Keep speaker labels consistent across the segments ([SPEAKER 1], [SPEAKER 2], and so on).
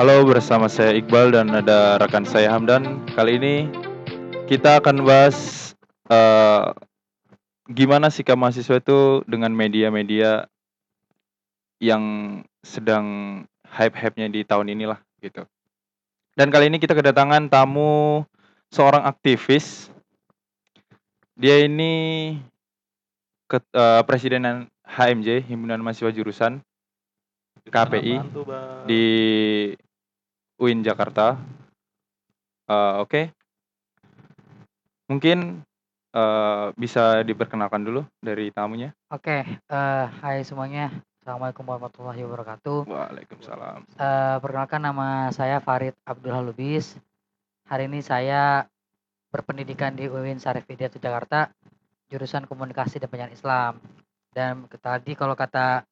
[SPEAKER 1] Halo, bersama saya Iqbal dan ada rekan saya Hamdan. Kali ini kita akan bahas uh, gimana sikap mahasiswa itu dengan media-media yang sedang hype-hype-nya di tahun inilah gitu. Dan kali ini kita kedatangan tamu seorang aktivis. Dia ini ke, uh, presidenan HMJ Himpunan Mahasiswa Jurusan KPI di UIN Jakarta. Uh, Oke, okay. mungkin uh, bisa diperkenalkan dulu dari tamunya.
[SPEAKER 2] Oke, okay, uh, hai semuanya. Assalamualaikum warahmatullahi wabarakatuh.
[SPEAKER 1] Waalaikumsalam.
[SPEAKER 2] Uh, perkenalkan nama saya Farid Abdul Halubis. Hari ini saya berpendidikan di UIN Syarif Hidayat Jakarta, jurusan Komunikasi dan Penyiaran Islam. Dan tadi kalau kata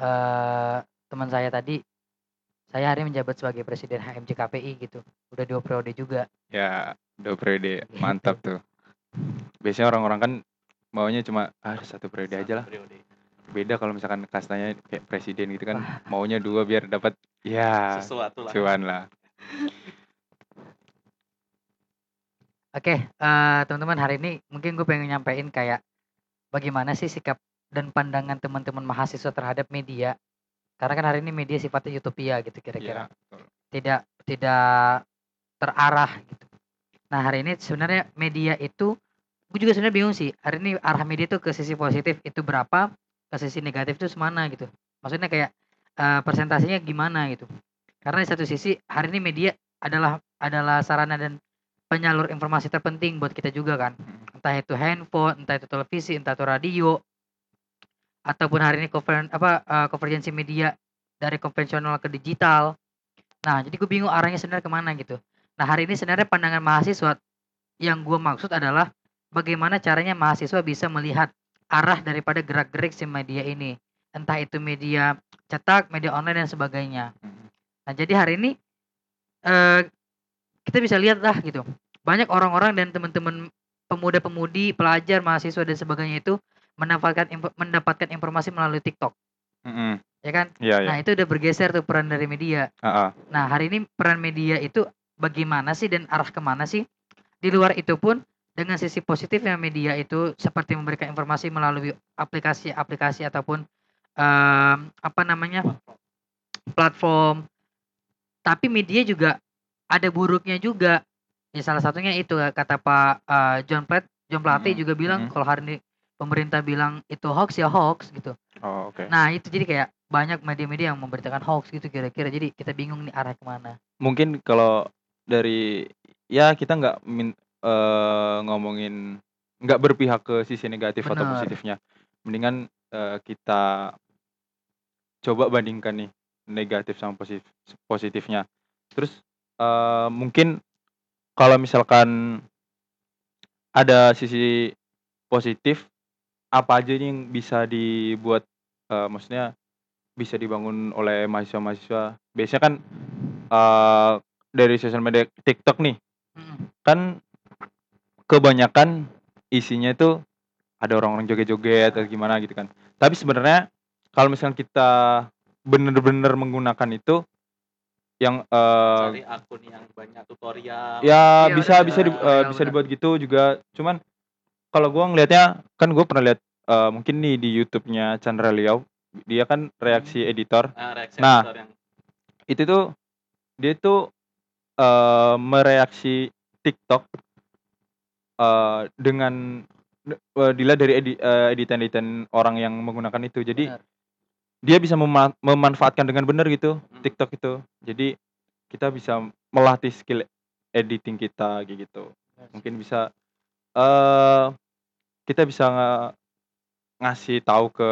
[SPEAKER 2] uh, teman saya tadi, saya hari menjabat sebagai presiden HMJ KPI gitu. Udah dua periode juga.
[SPEAKER 1] Ya, dua periode. Mantap tuh. Biasanya orang-orang kan maunya cuma ah satu periode aja lah. Beda kalau misalkan kastanya kayak presiden gitu kan maunya dua biar dapat ya
[SPEAKER 3] sesuatu lah.
[SPEAKER 1] Cuan lah.
[SPEAKER 2] Oke, okay, uh, eh, teman-teman hari ini mungkin gue pengen nyampein kayak bagaimana sih sikap dan pandangan teman-teman mahasiswa terhadap media karena kan hari ini media sifatnya utopia gitu kira-kira. Ya, tidak tidak terarah gitu. Nah hari ini sebenarnya media itu gue juga sebenarnya bingung sih hari ini arah media itu ke sisi positif itu berapa ke sisi negatif itu semana gitu. Maksudnya kayak uh, presentasinya gimana gitu. Karena di satu sisi hari ini media adalah adalah sarana dan penyalur informasi terpenting buat kita juga kan. Hmm. entah itu handphone entah itu televisi entah itu radio ataupun hari ini konveren apa uh, konvergensi media dari konvensional ke digital. Nah, jadi gue bingung arahnya sebenarnya ke mana gitu. Nah, hari ini sebenarnya pandangan mahasiswa yang gue maksud adalah bagaimana caranya mahasiswa bisa melihat arah daripada gerak-gerik si media ini. Entah itu media cetak, media online dan sebagainya. Nah, jadi hari ini uh, kita bisa lihat lah gitu. Banyak orang-orang dan teman-teman pemuda-pemudi, pelajar, mahasiswa dan sebagainya itu mendapatkan mendapatkan informasi melalui TikTok.
[SPEAKER 1] Mm-hmm.
[SPEAKER 2] Ya kan?
[SPEAKER 1] Yeah,
[SPEAKER 2] nah, itu udah bergeser tuh peran dari media.
[SPEAKER 1] Uh-uh.
[SPEAKER 2] Nah, hari ini peran media itu bagaimana sih dan arah ke mana sih? Di luar itu pun dengan sisi positifnya media itu seperti memberikan informasi melalui aplikasi-aplikasi ataupun um, apa namanya platform. Tapi media juga ada buruknya juga. Ya salah satunya itu kata Pak uh, John Platt, John Plate hmm. juga bilang hmm. kalau hari ini pemerintah bilang itu hoax ya hoax gitu.
[SPEAKER 1] Oh, oke. Okay.
[SPEAKER 2] Nah, itu jadi kayak banyak media-media yang memberitakan hoax gitu kira-kira. Jadi kita bingung nih arah ke mana.
[SPEAKER 1] Mungkin kalau dari ya kita nggak uh, ngomongin nggak berpihak ke sisi negatif Bener. atau positifnya. Mendingan uh, kita coba bandingkan nih negatif sama positif positifnya. Terus uh, mungkin kalau misalkan ada sisi positif apa aja yang bisa dibuat, uh, maksudnya bisa dibangun oleh mahasiswa-mahasiswa? Biasanya kan, uh, dari sosial media TikTok nih, kan kebanyakan isinya itu ada orang-orang joget-joget atau gimana gitu kan. Tapi sebenarnya kalau misalnya kita bener-bener menggunakan itu yang,
[SPEAKER 3] uh, Cari akun yang banyak tutorial.
[SPEAKER 1] Ya Iya, bisa bisa di uh, bisa dibuat gitu juga, cuman kalau gue ngelihatnya kan gue pernah lihat uh, mungkin nih di YouTube-nya Chandra Liao dia kan reaksi hmm. editor
[SPEAKER 3] ah, reaksi
[SPEAKER 1] nah
[SPEAKER 3] editor yang...
[SPEAKER 1] itu tuh dia tuh uh, mereaksi TikTok uh, dengan uh, dilihat dari edi, uh, editan-editan orang yang menggunakan itu jadi benar. dia bisa mema memanfaatkan dengan benar gitu hmm. TikTok itu jadi kita bisa melatih skill editing kita gitu mungkin bisa uh, kita bisa ngasih tahu ke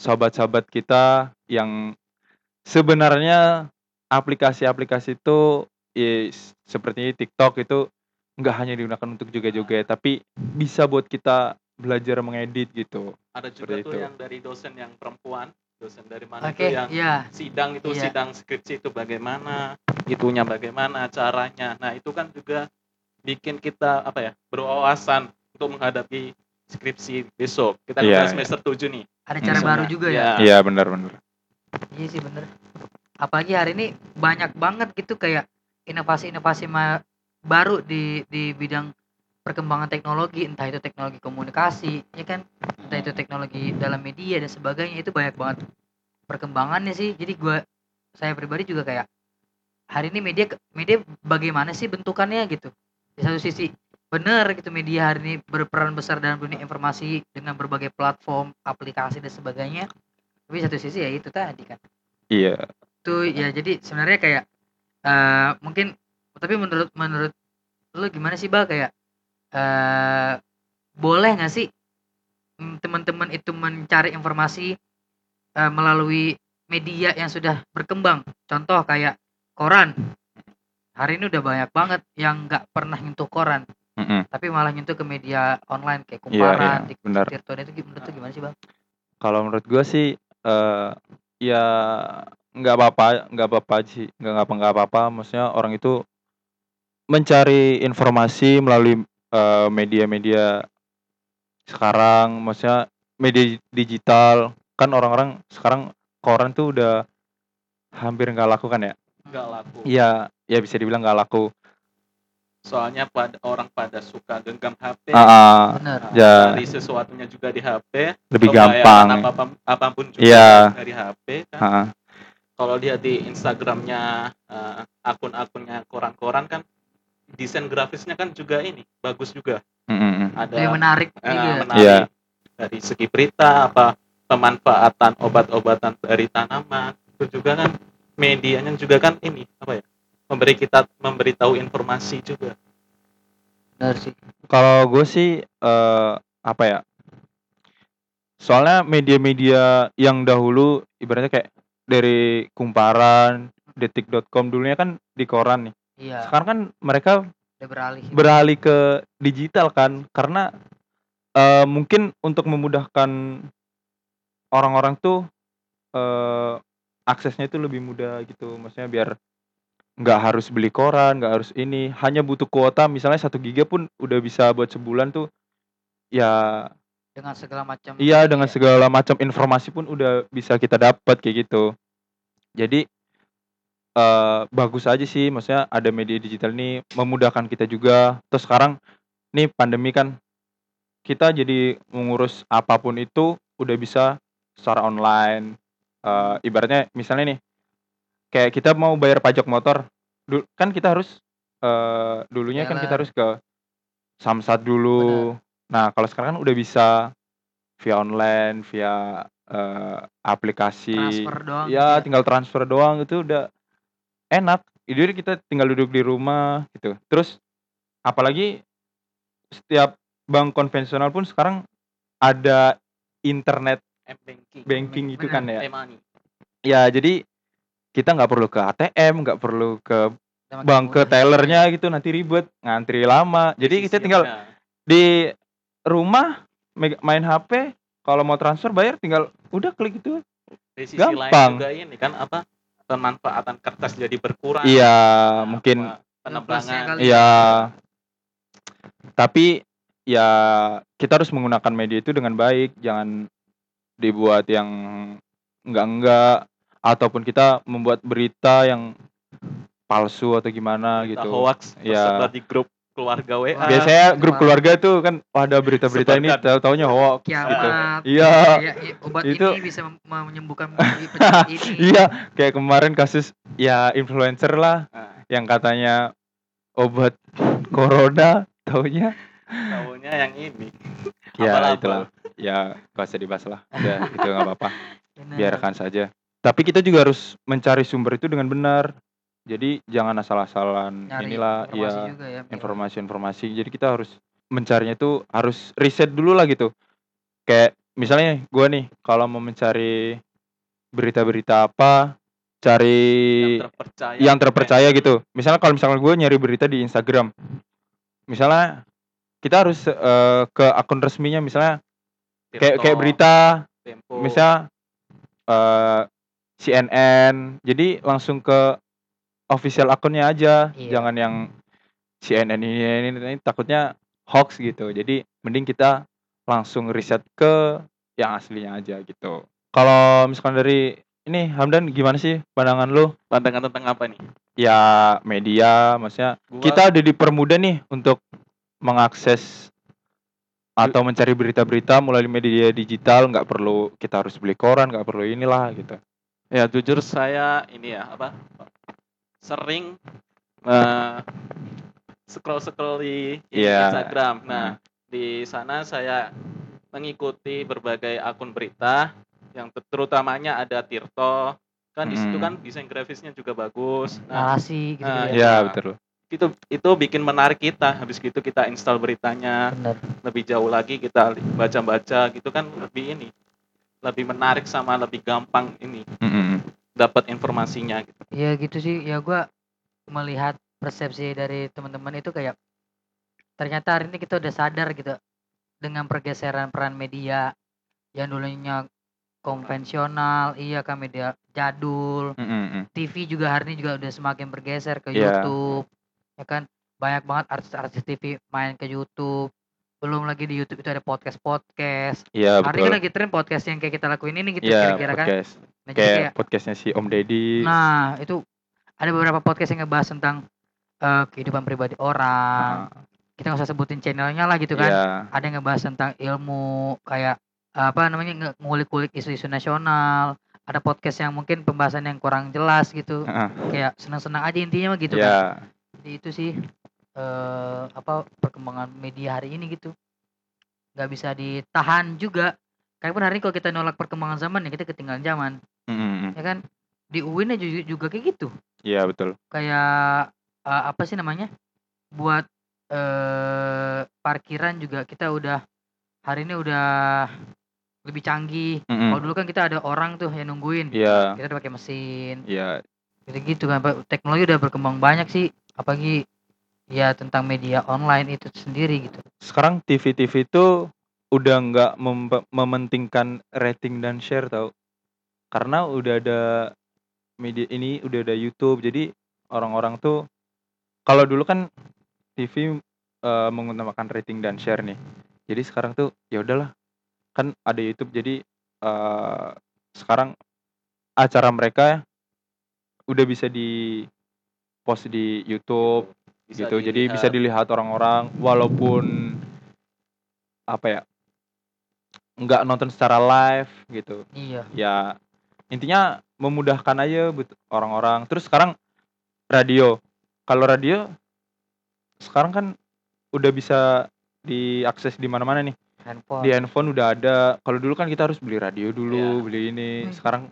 [SPEAKER 1] sahabat-sahabat kita yang sebenarnya aplikasi-aplikasi itu ya, seperti TikTok itu nggak hanya digunakan untuk juga-juga tapi bisa buat kita belajar mengedit gitu.
[SPEAKER 3] Ada juga tuh itu. yang dari dosen yang perempuan, dosen dari mana okay, itu yang yeah. sidang itu yeah. sidang skripsi itu bagaimana, itunya bagaimana caranya. Nah, itu kan juga bikin kita apa ya, berwawasan untuk menghadapi skripsi besok. Kita yeah, semester yeah. 7 nih.
[SPEAKER 2] Ada cara baru juga ya?
[SPEAKER 1] Iya, yeah, benar benar.
[SPEAKER 2] Iya sih benar. apalagi hari ini banyak banget gitu kayak inovasi-inovasi baru di di bidang perkembangan teknologi entah itu teknologi komunikasi ya kan entah itu teknologi dalam media dan sebagainya itu banyak banget perkembangannya sih jadi gue saya pribadi juga kayak hari ini media media bagaimana sih bentukannya gitu di satu sisi benar gitu media hari ini berperan besar dalam dunia informasi dengan berbagai platform aplikasi dan sebagainya. Tapi satu sisi ya itu tadi kan.
[SPEAKER 1] Iya.
[SPEAKER 2] Tuh ya jadi sebenarnya kayak uh, mungkin tapi menurut menurut lu gimana sih bal? Kayak uh, boleh nggak sih mm, teman-teman itu mencari informasi uh, melalui media yang sudah berkembang? Contoh kayak koran. Hari ini udah banyak banget yang nggak pernah nyentuh koran mm -hmm. tapi malah nyentuh ke media online kayak iya, kumparan,
[SPEAKER 1] yeah, yeah, benar.
[SPEAKER 2] Tirton itu menurut tuh gimana sih bang?
[SPEAKER 1] Kalau menurut gue sih uh, ya nggak apa-apa, nggak apa-apa sih, nggak apa nggak apa-apa. Maksudnya orang itu mencari informasi melalui, media media-media sekarang, maksudnya media digital, kan orang-orang sekarang koran tuh udah hampir nggak laku kan ya?
[SPEAKER 3] Nggak laku.
[SPEAKER 1] Iya, ya bisa dibilang nggak laku.
[SPEAKER 3] Soalnya pada orang pada suka genggam HP,
[SPEAKER 1] uh,
[SPEAKER 2] Benar.
[SPEAKER 1] ya.
[SPEAKER 3] dari sesuatunya juga di HP,
[SPEAKER 1] Lebih gampang.
[SPEAKER 3] apa apa pun juga
[SPEAKER 1] Iya.
[SPEAKER 3] dari HP kan.
[SPEAKER 1] Heeh.
[SPEAKER 3] Kalau lihat di Instagramnya uh, akun-akunnya koran-koran kan desain grafisnya kan juga ini bagus juga.
[SPEAKER 1] Mm-hmm.
[SPEAKER 3] Ada
[SPEAKER 2] Lebih menarik
[SPEAKER 3] uh,
[SPEAKER 2] juga.
[SPEAKER 3] menarik
[SPEAKER 1] Iya.
[SPEAKER 3] dari segi berita apa pemanfaatan obat-obatan dari tanaman itu juga kan medianya juga kan ini apa ya memberi kita memberitahu informasi juga.
[SPEAKER 2] Benar sih.
[SPEAKER 1] Kalau gue sih uh, apa ya? Soalnya media-media yang dahulu ibaratnya kayak dari Kumparan, Detik.com dulunya kan di koran nih.
[SPEAKER 2] Iya.
[SPEAKER 1] Sekarang kan mereka
[SPEAKER 2] Udah beralih.
[SPEAKER 1] beralih ke digital kan karena uh, mungkin untuk memudahkan orang-orang tuh uh, aksesnya itu lebih mudah gitu. Maksudnya biar nggak harus beli koran, nggak harus ini, hanya butuh kuota misalnya satu giga pun udah bisa buat sebulan tuh ya
[SPEAKER 2] dengan segala macam
[SPEAKER 1] Iya, dengan ya. segala macam informasi pun udah bisa kita dapat kayak gitu. Jadi uh, bagus aja sih maksudnya ada media digital ini memudahkan kita juga. Terus sekarang nih pandemi kan kita jadi mengurus apa pun itu udah bisa secara online. Uh, ibaratnya misalnya nih kayak kita mau bayar pajak motor, kan kita harus uh, dulunya kan kita harus ke Samsat dulu. Bener. Nah, kalau sekarang kan udah bisa via online, via uh, aplikasi.
[SPEAKER 2] Transfer doang
[SPEAKER 1] Ya, gitu ya? tinggal transfer doang itu udah enak. Jadi kita tinggal duduk di rumah gitu. Terus apalagi setiap bank konvensional pun sekarang ada internet
[SPEAKER 3] banking,
[SPEAKER 1] banking itu kan ya. Ya, jadi kita nggak perlu ke ATM, nggak perlu ke bank ke tellernya gitu nanti ribet, ngantri lama. Jadi kita tinggal di rumah main HP, kalau mau transfer bayar tinggal udah klik itu.
[SPEAKER 3] Di sisi Gampang. lain juga ini kan apa pemanfaatan kertas jadi berkurang.
[SPEAKER 1] Iya, nah, mungkin
[SPEAKER 3] penebangan.
[SPEAKER 1] Iya. Tapi ya kita harus menggunakan media itu dengan baik, jangan dibuat yang enggak-enggak ataupun kita membuat berita yang palsu atau gimana berita gitu.
[SPEAKER 3] Hoax ya. di grup keluarga WA.
[SPEAKER 1] Biasanya grup keluarga tuh kan ada berita-berita ini tahu taunya hoax
[SPEAKER 2] Kiamat. gitu.
[SPEAKER 1] Iya.
[SPEAKER 2] Ya, obat itu, ini bisa menyembuhkan penyakit
[SPEAKER 1] ini. iya, kayak kemarin kasus ya influencer lah nah. yang katanya obat corona taunya
[SPEAKER 3] taunya yang ini.
[SPEAKER 1] ya itulah. Ya, gak usah dibahas lah. Udah, itu nggak apa-apa. Biarkan saja. Tapi kita juga harus mencari sumber itu dengan benar jadi jangan asal-asalan inilah
[SPEAKER 2] informasi ya,
[SPEAKER 1] ya informasi-informasi. Jadi kita harus mencarinya itu harus riset dulu lah gitu. Kayak misalnya gue nih kalau mau mencari berita-berita apa, cari
[SPEAKER 3] yang terpercaya,
[SPEAKER 1] yang terpercaya gitu. Misalnya kalau misalnya gue nyari berita di Instagram, misalnya kita harus uh, ke akun resminya misalnya kayak kayak berita, Tempo. misalnya uh, CNN, jadi langsung ke official akunnya aja, iya. jangan yang CNN ini, ini, ini, ini takutnya hoax gitu. Jadi mending kita langsung riset ke yang aslinya aja gitu. Kalau misalkan dari ini Hamdan gimana sih pandangan lu?
[SPEAKER 3] Pandangan tentang apa nih?
[SPEAKER 1] Ya media, maksudnya gua... kita udah dipermudah nih untuk mengakses atau mencari berita-berita melalui media digital, nggak perlu kita harus beli koran, nggak perlu inilah gitu.
[SPEAKER 3] Ya jujur saya ini ya apa sering uh, scroll scroll di yeah. Instagram. Nah hmm. di sana saya mengikuti berbagai akun berita yang terutamanya ada Tirto kan hmm. di situ hmm. kan desain grafisnya juga bagus.
[SPEAKER 2] Nah, Narasi
[SPEAKER 1] gitu nah, ya. ya betul.
[SPEAKER 3] Itu itu bikin menarik kita. Habis gitu kita install beritanya. Benar. Lebih jauh lagi kita baca-baca gitu kan lebih ini. Lebih menarik sama lebih gampang ini. Hmm. Dapat informasinya gitu.
[SPEAKER 2] Iya gitu sih. Ya gua melihat persepsi dari teman-teman itu kayak ternyata hari ini kita udah sadar gitu dengan pergeseran peran media yang dulunya konvensional, iya kan media jadul, mm -hmm. TV juga hari ini juga udah semakin bergeser ke yeah. YouTube, ya kan banyak banget artis-artis TV main ke YouTube, belum lagi di YouTube itu ada podcast-podcast.
[SPEAKER 1] Iya
[SPEAKER 2] Hari ini kan lagi tren podcast yang kayak kita lakuin ini gitu
[SPEAKER 1] yeah, kira-kira kan. Nah, kayak, kayak podcastnya si Om Deddy.
[SPEAKER 2] Nah itu ada beberapa podcast yang ngebahas tentang uh, kehidupan pribadi orang, uh kita nggak usah sebutin channelnya lah gitu kan. Yeah. ada yang ngebahas tentang ilmu kayak apa namanya ngulik-ngulik isu-isu nasional. Ada podcast yang mungkin pembahasan yang kurang jelas gitu. Uh. kayak senang-senang aja intinya mah gitu yeah. kan. Jadi itu sih uh, apa perkembangan media hari ini gitu. Nggak bisa ditahan juga. Kayak pun hari ini kalau kita nolak perkembangan zaman ya kita ketinggalan zaman mm -hmm. ya kan di UIN juga, juga kayak gitu
[SPEAKER 1] iya yeah, betul
[SPEAKER 2] kayak uh, apa sih namanya buat eh, parkiran juga kita udah hari ini udah lebih canggih. Mm -hmm. Kalau dulu kan kita ada orang tuh yang nungguin.
[SPEAKER 1] Iya.
[SPEAKER 2] Kita udah pakai mesin.
[SPEAKER 1] Iya.
[SPEAKER 2] Gitu-gitu kan. Teknologi udah berkembang banyak sih. Apalagi ya tentang media online itu sendiri gitu.
[SPEAKER 1] Sekarang TV-TV itu udah nggak mem mementingkan rating dan share tau. Karena udah ada media ini udah ada YouTube. Jadi orang-orang tuh kalau dulu kan TV, uh, mengutamakan rating dan share nih. Jadi sekarang tuh, ya udahlah, kan ada YouTube jadi, uh, sekarang acara mereka udah bisa di-post di YouTube Bisa gitu. Jadi bisa dilihat orang-orang walaupun apa ya, nggak nonton secara live gitu.
[SPEAKER 2] Iya.
[SPEAKER 1] Ya intinya memudahkan aja buat orang-orang. Terus sekarang radio, kalau radio sekarang kan udah bisa diakses di mana-mana nih.
[SPEAKER 2] Handphone.
[SPEAKER 1] Di handphone udah ada. Kalau dulu kan kita harus beli radio dulu, yeah. beli ini. Hmm. Sekarang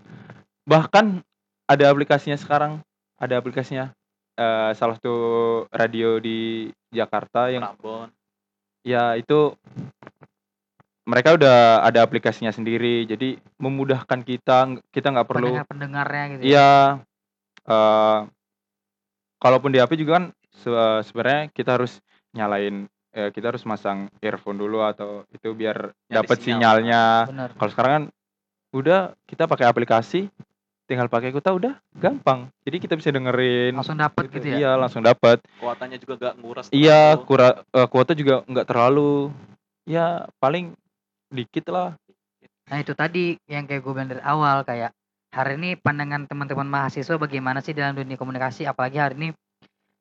[SPEAKER 1] bahkan ada aplikasinya sekarang. Ada aplikasinya. Uh, salah satu radio di Jakarta yang
[SPEAKER 3] Prambon.
[SPEAKER 1] Ya itu mereka udah ada aplikasinya sendiri. Jadi memudahkan kita kita nggak perlu
[SPEAKER 2] pendengar-pendengarnya gitu.
[SPEAKER 1] Ya? Iya. Uh, kalaupun di HP juga kan se sebenarnya kita harus nyalain eh, kita harus masang earphone dulu atau itu biar dapat sinyal. sinyalnya. Kalau sekarang kan udah kita pakai aplikasi, tinggal pakai kuota udah gampang. Jadi kita bisa dengerin
[SPEAKER 2] langsung dapat gitu, gitu ya.
[SPEAKER 1] Iya, langsung dapat.
[SPEAKER 3] Kuotanya juga gak nguras.
[SPEAKER 1] Iya, kura, uh, kuota juga nggak terlalu. Ya, paling dikit lah.
[SPEAKER 2] Nah, itu tadi yang kayak gue bilang dari awal kayak hari ini pandangan teman-teman mahasiswa bagaimana sih dalam dunia komunikasi? Apalagi hari ini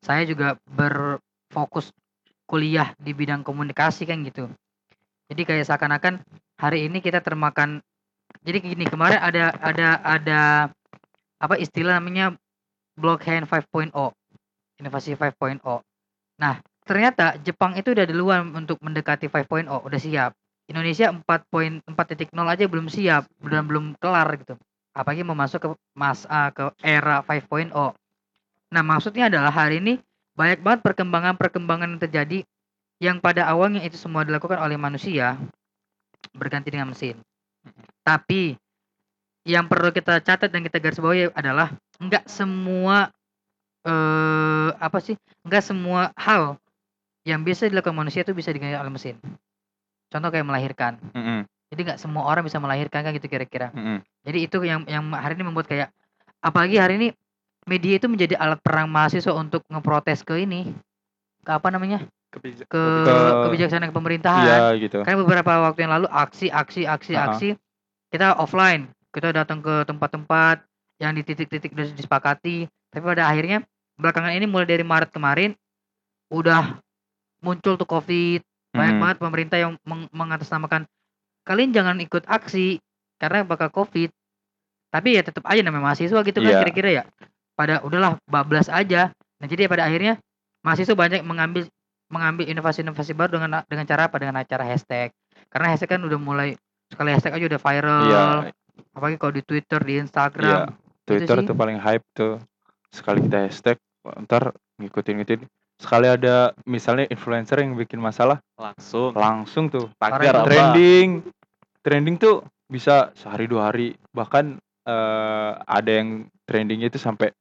[SPEAKER 2] saya juga berfokus kuliah di bidang komunikasi kan gitu. Jadi kayak seakan-akan hari ini kita termakan jadi gini kemarin ada ada ada apa istilah namanya? Blockchain 5.0 inovasi 5.0 nah ternyata Jepang itu udah duluan untuk mendekati 5.0 udah siap Indonesia 4.4.0 aja belum siap dan belum kelar gitu apalagi mau masuk ke mas uh, ke era 5.0 Nah, maksudnya adalah hari ini banyak banget perkembangan-perkembangan yang terjadi yang pada awalnya itu semua dilakukan oleh manusia berganti dengan mesin. Tapi yang perlu kita catat dan kita garis bawahi adalah enggak semua eh apa sih? Enggak semua hal yang bisa dilakukan manusia itu bisa diganti oleh mesin. Contoh kayak melahirkan. Mm -hmm. Jadi nggak semua orang bisa melahirkan kan gitu kira-kira. Mm -hmm. Jadi itu yang yang hari ini membuat kayak apalagi hari ini media itu menjadi alat perang mahasiswa untuk ngeprotes ke ini ke apa namanya Kebijak ke, ke kebijaksanaan pemerintahan
[SPEAKER 1] iya, gitu.
[SPEAKER 2] kan beberapa waktu yang lalu aksi aksi aksi uh -huh. aksi kita offline kita datang ke tempat-tempat yang di titik-titik sudah disepakati tapi pada akhirnya belakangan ini mulai dari Maret kemarin udah muncul tuh covid banyak hmm. banget pemerintah yang meng mengatasnamakan kalian jangan ikut aksi karena bakal covid. Tapi ya tetap aja namanya mahasiswa gitu kan kira kira-kira ya. Pada udahlah bablas aja. Nah jadi ya pada akhirnya mahasiswa banyak mengambil mengambil inovasi-inovasi baru dengan dengan cara apa? Dengan acara hashtag. Karena hashtag kan udah mulai sekali hashtag aja udah viral. Yeah. apalagi kalau di Twitter di Instagram. Yeah.
[SPEAKER 1] Twitter tuh paling hype tuh. Sekali kita hashtag ntar ngikutin ngikutin sekali ada misalnya influencer yang bikin masalah
[SPEAKER 3] langsung.
[SPEAKER 1] langsung tuh. Tagar trending. Trending tuh bisa sehari dua hari. Bahkan uh, ada yang trendingnya itu sampai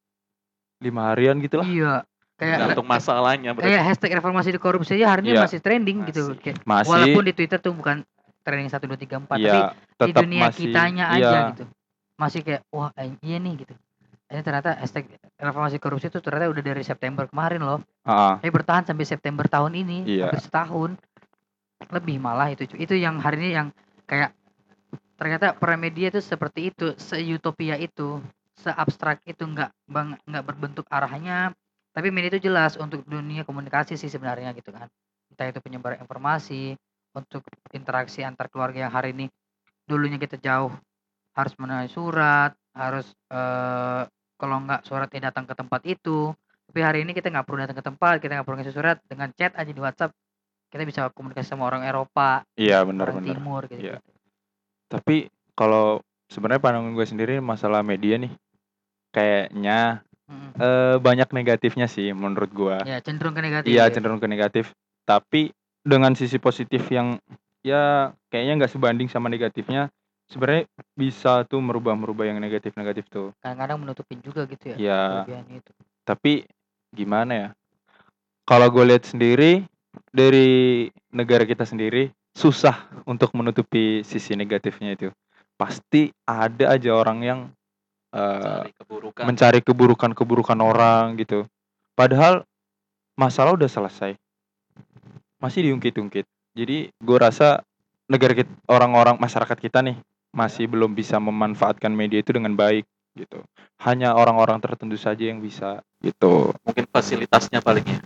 [SPEAKER 1] lima harian gitu lah.
[SPEAKER 2] Iya.
[SPEAKER 3] Kayak untuk masalahnya
[SPEAKER 2] berarti. kayak hashtag reformasi di korupsi aja hari ini iya. masih trending gitu. masih. gitu kayak, masih. walaupun di Twitter tuh bukan trending satu dua tiga empat iya, tapi di dunia masih, kitanya iya. aja gitu. Masih kayak wah iya nih gitu ini ternyata hashtag reformasi korupsi itu ternyata udah dari September kemarin loh. Uh. Tapi bertahan sampai September tahun ini, iya. hampir setahun. Lebih malah itu. Itu yang hari ini yang kayak ternyata media itu seperti itu, se-utopia itu, se-abstrak itu nggak bang nggak berbentuk arahnya. Tapi media itu jelas untuk dunia komunikasi sih sebenarnya gitu kan. Entah itu penyebar informasi, untuk interaksi antar keluarga yang hari ini dulunya kita jauh harus menulis surat, harus uh, kalau nggak suratnya datang ke tempat itu tapi hari ini kita nggak perlu datang ke tempat kita nggak perlu ngasih surat dengan chat aja di WhatsApp kita bisa komunikasi sama orang Eropa
[SPEAKER 1] iya benar benar
[SPEAKER 2] timur gitu,
[SPEAKER 1] iya. tapi kalau sebenarnya pandangan gue sendiri masalah media nih kayaknya hmm. eh, banyak negatifnya sih menurut gue
[SPEAKER 2] ya cenderung ke negatif
[SPEAKER 1] iya ya. cenderung ke negatif tapi dengan sisi positif yang ya kayaknya nggak sebanding sama negatifnya sebenarnya bisa tuh merubah-merubah yang negatif-negatif tuh.
[SPEAKER 2] Kadang-kadang menutupin juga gitu ya.
[SPEAKER 1] Iya. itu. Tapi gimana ya? Kalau gue lihat sendiri dari negara kita sendiri susah untuk menutupi sisi negatifnya itu. Pasti ada aja orang yang uh, mencari keburukan-keburukan orang gitu. Padahal masalah udah selesai. Masih diungkit-ungkit. Jadi gue rasa negara kita, orang-orang masyarakat kita nih masih belum bisa memanfaatkan media itu dengan baik gitu. Hanya orang-orang tertentu saja yang bisa gitu.
[SPEAKER 3] Mungkin fasilitasnya paling ya.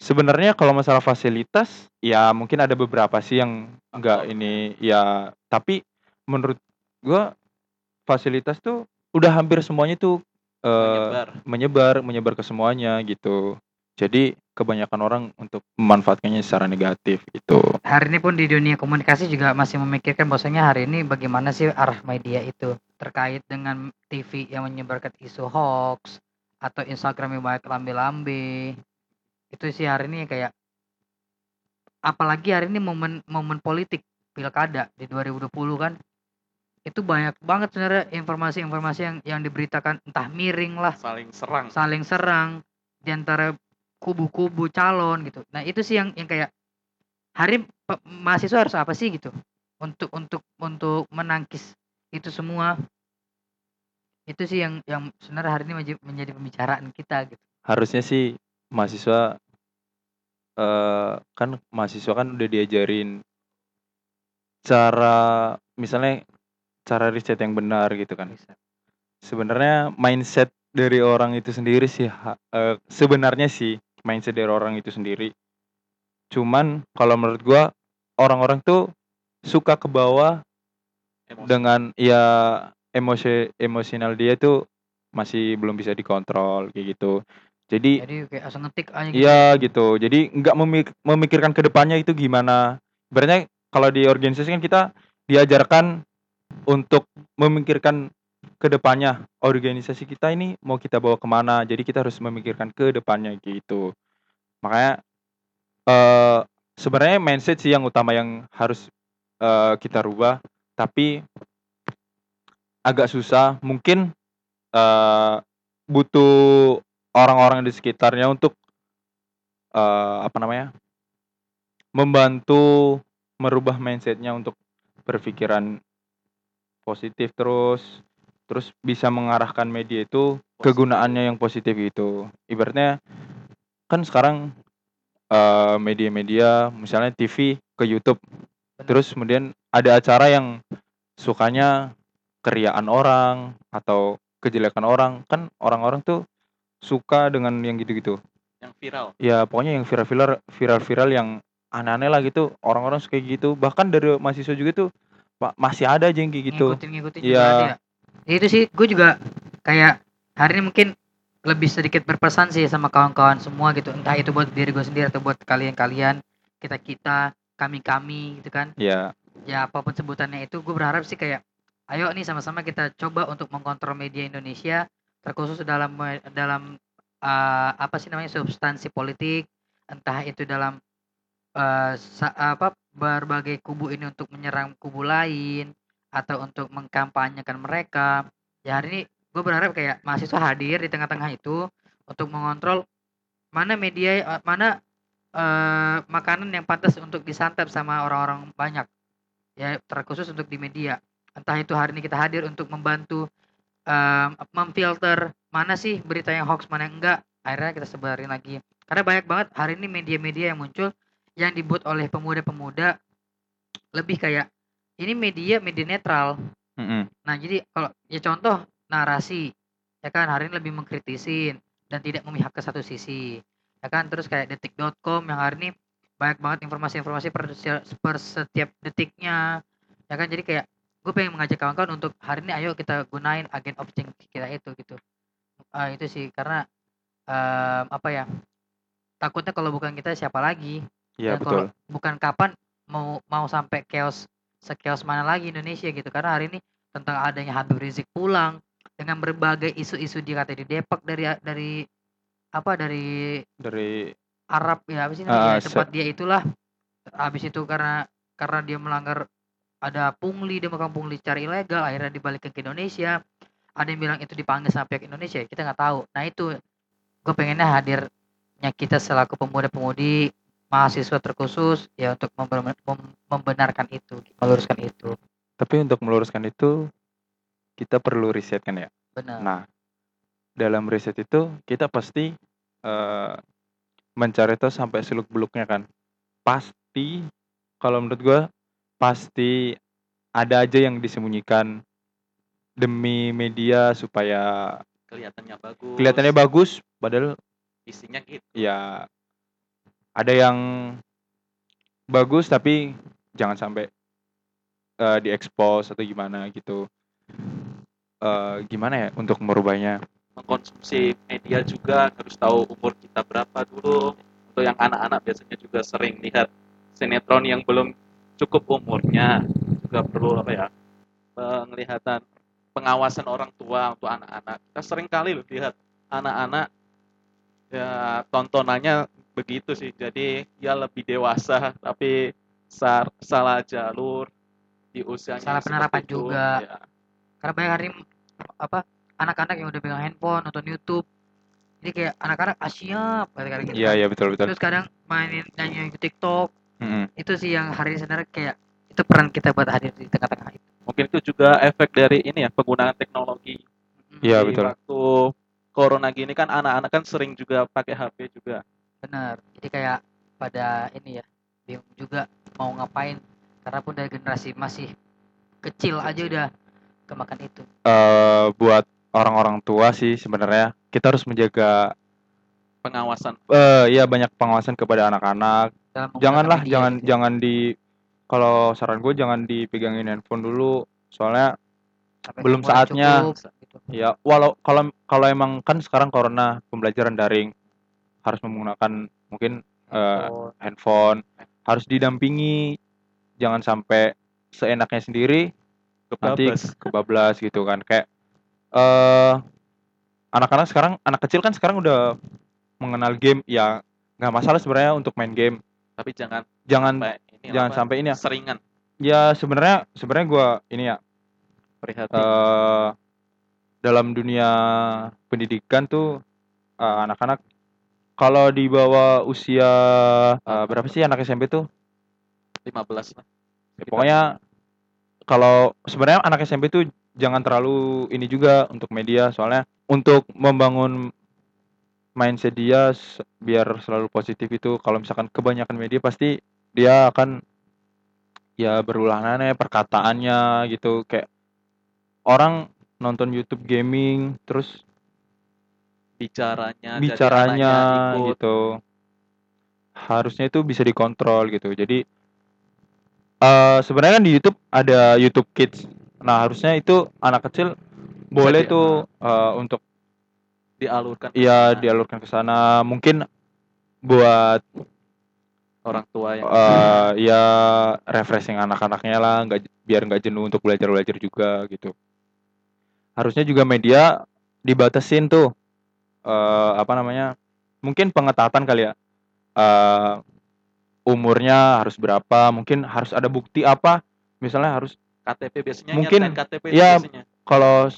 [SPEAKER 1] Sebenarnya kalau masalah fasilitas ya mungkin ada beberapa sih yang enggak ini ya tapi menurut gua fasilitas tuh udah hampir semuanya tuh uh, menyebar menyebar menyebar ke semuanya gitu. Jadi kebanyakan orang untuk memanfaatkannya secara negatif itu.
[SPEAKER 2] Hari ini pun di dunia komunikasi juga masih memikirkan bahwasanya hari ini bagaimana sih arah media itu terkait dengan TV yang menyebarkan isu hoax atau Instagram yang banyak lambe-lambe. Itu sih hari ini kayak apalagi hari ini momen momen politik pilkada di 2020 kan itu banyak banget sebenarnya informasi-informasi yang yang diberitakan entah miring lah
[SPEAKER 3] saling serang
[SPEAKER 2] saling serang di antara kubu-kubu calon gitu. Nah, itu sih yang yang kayak hari mahasiswa harus apa sih gitu untuk untuk untuk menangkis itu semua. Itu sih yang yang sebenarnya hari ini menjadi pembicaraan kita gitu.
[SPEAKER 1] Harusnya sih mahasiswa uh, kan mahasiswa kan udah diajarin cara misalnya cara riset yang benar gitu kan. Sebenarnya mindset dari orang itu sendiri sih uh, sebenarnya sih mindset dari orang itu sendiri. Cuman kalau menurut gua orang-orang tuh suka ke bawah emosi. dengan ya emosi emosional dia tuh masih belum bisa dikontrol kayak gitu. Jadi
[SPEAKER 2] Jadi kayak asal ngetik aja
[SPEAKER 1] gitu. Iya gitu. Jadi nggak memik memikirkan ke depannya itu gimana. Sebenarnya kalau di organisasi kan kita diajarkan untuk memikirkan ke depannya organisasi kita ini mau kita bawa ke mana? Jadi kita harus memikirkan ke depannya gitu. Makanya uh, sebenarnya mindset sih yang utama yang harus uh, kita rubah. Tapi agak susah. Mungkin uh, butuh orang-orang di sekitarnya untuk uh, apa namanya membantu merubah mindsetnya untuk berpikiran positif terus terus bisa mengarahkan media itu kegunaannya yang positif itu ibaratnya kan sekarang media media-media misalnya TV ke YouTube terus kemudian ada acara yang sukanya keriaan orang atau kejelekan orang, kan orang-orang tuh suka dengan yang gitu-gitu.
[SPEAKER 3] Yang viral?
[SPEAKER 1] Ya pokoknya yang viral-viral viral-viral yang aneh-aneh lah gitu, orang-orang suka gitu. Bahkan dari mahasiswa juga tuh masih ada aja yang kayak gitu.
[SPEAKER 2] Ngikutin-ngikutin juga ada ya? ya? Itu sih gue juga kayak hari ini mungkin lebih sedikit berpesan sih sama kawan-kawan semua gitu, entah itu buat diri gue sendiri atau buat kalian-kalian, kita-kita, kami-kami gitu kan.
[SPEAKER 1] Iya.
[SPEAKER 2] Ya apa pun sebutannya itu gue berharap sih kayak ayo nih sama-sama kita coba untuk mengkontrol media Indonesia terkhusus dalam dalam uh, apa sih namanya substansi politik entah itu dalam uh, apa berbagai kubu ini untuk menyerang kubu lain atau untuk mengkampanyekan mereka. Ya hari ini gue berharap kayak mahasiswa hadir di tengah-tengah itu untuk mengontrol mana media uh, mana uh, makanan yang pantas untuk disantap sama orang-orang banyak. Ya terkhusus untuk di media. Entah itu hari ini kita hadir untuk membantu um, memfilter mana sih berita yang hoax mana yang enggak. Akhirnya kita sebarin lagi. Karena banyak banget hari ini media-media yang muncul yang dibuat oleh pemuda-pemuda lebih kayak ini media media netral.
[SPEAKER 1] Mm -hmm.
[SPEAKER 2] nah jadi kalau ya contoh narasi ya kan hari ini lebih mengkritisin dan tidak memihak ke satu sisi. Ya kan terus kayak detik.com yang hari ini banyak banget informasi-informasi per, per setiap detiknya. Ya kan jadi kayak gue pengen mengajak kawan-kawan untuk hari ini ayo kita gunain agen of change kita itu gitu. Uh, itu sih karena um, apa ya takutnya kalau bukan kita siapa lagi?
[SPEAKER 1] Iya betul.
[SPEAKER 2] Kalau bukan kapan mau mau sampai chaos sekios mana lagi Indonesia gitu. Karena hari ini tentang adanya Habib Rizik pulang dengan berbagai isu-isu di kata di Depok dari dari apa dari
[SPEAKER 1] dari
[SPEAKER 2] Arab ya apa sih namanya uh, tempat dia itulah. Habis itu karena karena dia melanggar ada pungli dia makan pungli secara ilegal akhirnya dibalikin ke Indonesia. Ada yang bilang itu dipanggil sama pihak Indonesia kita nggak tahu. Nah itu gue pengennya hadirnya kita selaku pemuda-pemudi mahasiswa terkhusus ya untuk membenarkan itu meluruskan itu
[SPEAKER 1] tapi untuk meluruskan itu kita perlu riset kan ya
[SPEAKER 2] benar
[SPEAKER 1] nah dalam riset itu kita pasti uh, mencari tahu sampai seluk beluknya kan pasti kalau menurut gue Pasti ada aja yang disembunyikan demi media supaya
[SPEAKER 3] kelihatannya bagus.
[SPEAKER 1] Kelihatannya bagus padahal
[SPEAKER 3] isinya gitu.
[SPEAKER 1] Ya ada yang bagus tapi jangan sampai uh, diekspos atau gimana gitu. Uh, gimana ya untuk merubahnya?
[SPEAKER 3] Mengkonsumsi media juga harus tahu umur kita berapa dulu. Untuk yang anak-anak biasanya juga sering lihat sinetron yang belum cukup umurnya juga perlu apa ya penglihatan pengawasan orang tua untuk anak-anak kita sering kali lihat anak-anak ya tontonannya begitu sih jadi ya lebih dewasa tapi sar, salah jalur di usianya
[SPEAKER 2] salah penerapan itu, juga ya. karena banyak hari apa anak-anak yang udah pegang handphone nonton YouTube jadi kayak anak-anak asyap ah, kayak
[SPEAKER 1] gitu iya iya betul betul
[SPEAKER 2] terus kadang mainin nyanyi di TikTok
[SPEAKER 1] hmm
[SPEAKER 2] Itu sih yang hari ini sebenarnya kayak itu peran kita buat hadir di tengah-tengah itu.
[SPEAKER 3] Mungkin itu juga efek dari ini ya penggunaan teknologi.
[SPEAKER 1] Iya betul.
[SPEAKER 3] Waktu corona gini kan anak-anak kan sering juga pakai HP juga.
[SPEAKER 2] Benar. Jadi kayak pada ini ya bingung juga mau ngapain karena pun dari generasi masih kecil aja udah kemakan itu.
[SPEAKER 1] Uh, buat orang-orang tua sih sebenarnya kita harus menjaga
[SPEAKER 3] pengawasan.
[SPEAKER 1] Eh uh, ya banyak pengawasan kepada anak-anak janganlah jangan gitu. jangan di kalau saran gue jangan dipegangin handphone dulu soalnya Sampai belum saatnya cukup, gitu. ya walau kalau kalau emang kan sekarang corona pembelajaran daring harus menggunakan mungkin handphone. Uh, handphone. Harus didampingi jangan sampai seenaknya sendiri kebablas. nanti kebablas gitu kan. Kayak uh, anak-anak sekarang anak kecil kan sekarang udah mengenal game. Ya nggak masalah sebenarnya untuk main game.
[SPEAKER 3] Tapi jangan
[SPEAKER 1] jangan sampai ini jangan apa, sampai ini ya.
[SPEAKER 3] Seringan.
[SPEAKER 1] Ya sebenarnya sebenarnya gue ini ya
[SPEAKER 3] prihatin.
[SPEAKER 1] uh, dalam dunia pendidikan tuh uh, anak-anak kalau di bawah usia uh, berapa sih anak SMP tuh?
[SPEAKER 3] 15 lah
[SPEAKER 1] ya, pokoknya kalau sebenarnya anak SMP tuh jangan terlalu ini juga untuk media. Soalnya untuk membangun mindset dia biar selalu positif itu kalau misalkan kebanyakan media pasti dia akan ya berulang aneh perkataannya gitu. Kayak orang nonton YouTube gaming terus
[SPEAKER 3] bicaranya
[SPEAKER 1] bicaranya gitu. Harusnya itu bisa dikontrol gitu. Jadi uh, sebenarnya kan di YouTube ada YouTube Kids. Nah harusnya itu anak kecil boleh tuh uh, untuk
[SPEAKER 3] dialurkan
[SPEAKER 1] iya dialurkan ke sana. Mungkin buat
[SPEAKER 3] orang tua yang
[SPEAKER 1] uh, ya refreshing anak-anaknya lah. Nggak biar nggak jenuh untuk belajar belajar juga gitu. Harusnya juga media dibatasin tuh uh, apa namanya mungkin pengetatan kali ya. Uh, umurnya harus berapa mungkin harus ada bukti apa misalnya harus
[SPEAKER 3] KTP biasanya
[SPEAKER 1] mungkin KTP ya kalau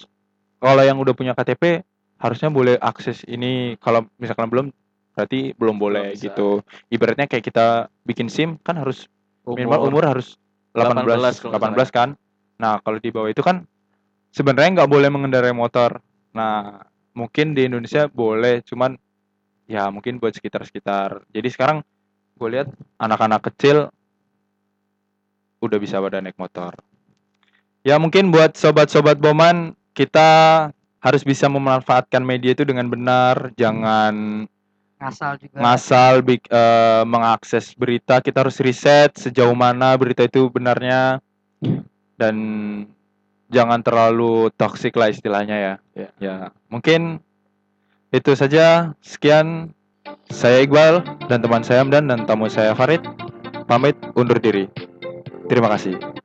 [SPEAKER 1] kalau yang udah punya KTP harusnya boleh akses ini kalau misalkan belum berarti belum boleh belum gitu. Ibaratnya kayak kita bikin SIM kan harus umur. minimal umur harus 18 18, 18 kan. Nah kalau di bawah itu kan sebenarnya nggak boleh mengendarai motor. Nah mungkin di Indonesia boleh cuman ya mungkin buat sekitar-sekitar. Jadi sekarang gue lihat anak-anak kecil udah bisa pada naik motor. Ya mungkin buat sobat-sobat boman kita harus bisa memanfaatkan media itu dengan benar. Jangan
[SPEAKER 2] ngasal juga.
[SPEAKER 1] ngasal big, uh, mengakses berita. Kita harus riset sejauh mana berita itu benarnya. Dan jangan terlalu toksik lah istilahnya ya. ya. Ya mungkin itu saja. Sekian saya Iqbal dan teman saya Amdan dan tamu saya Farid. Pamit undur diri. Terima kasih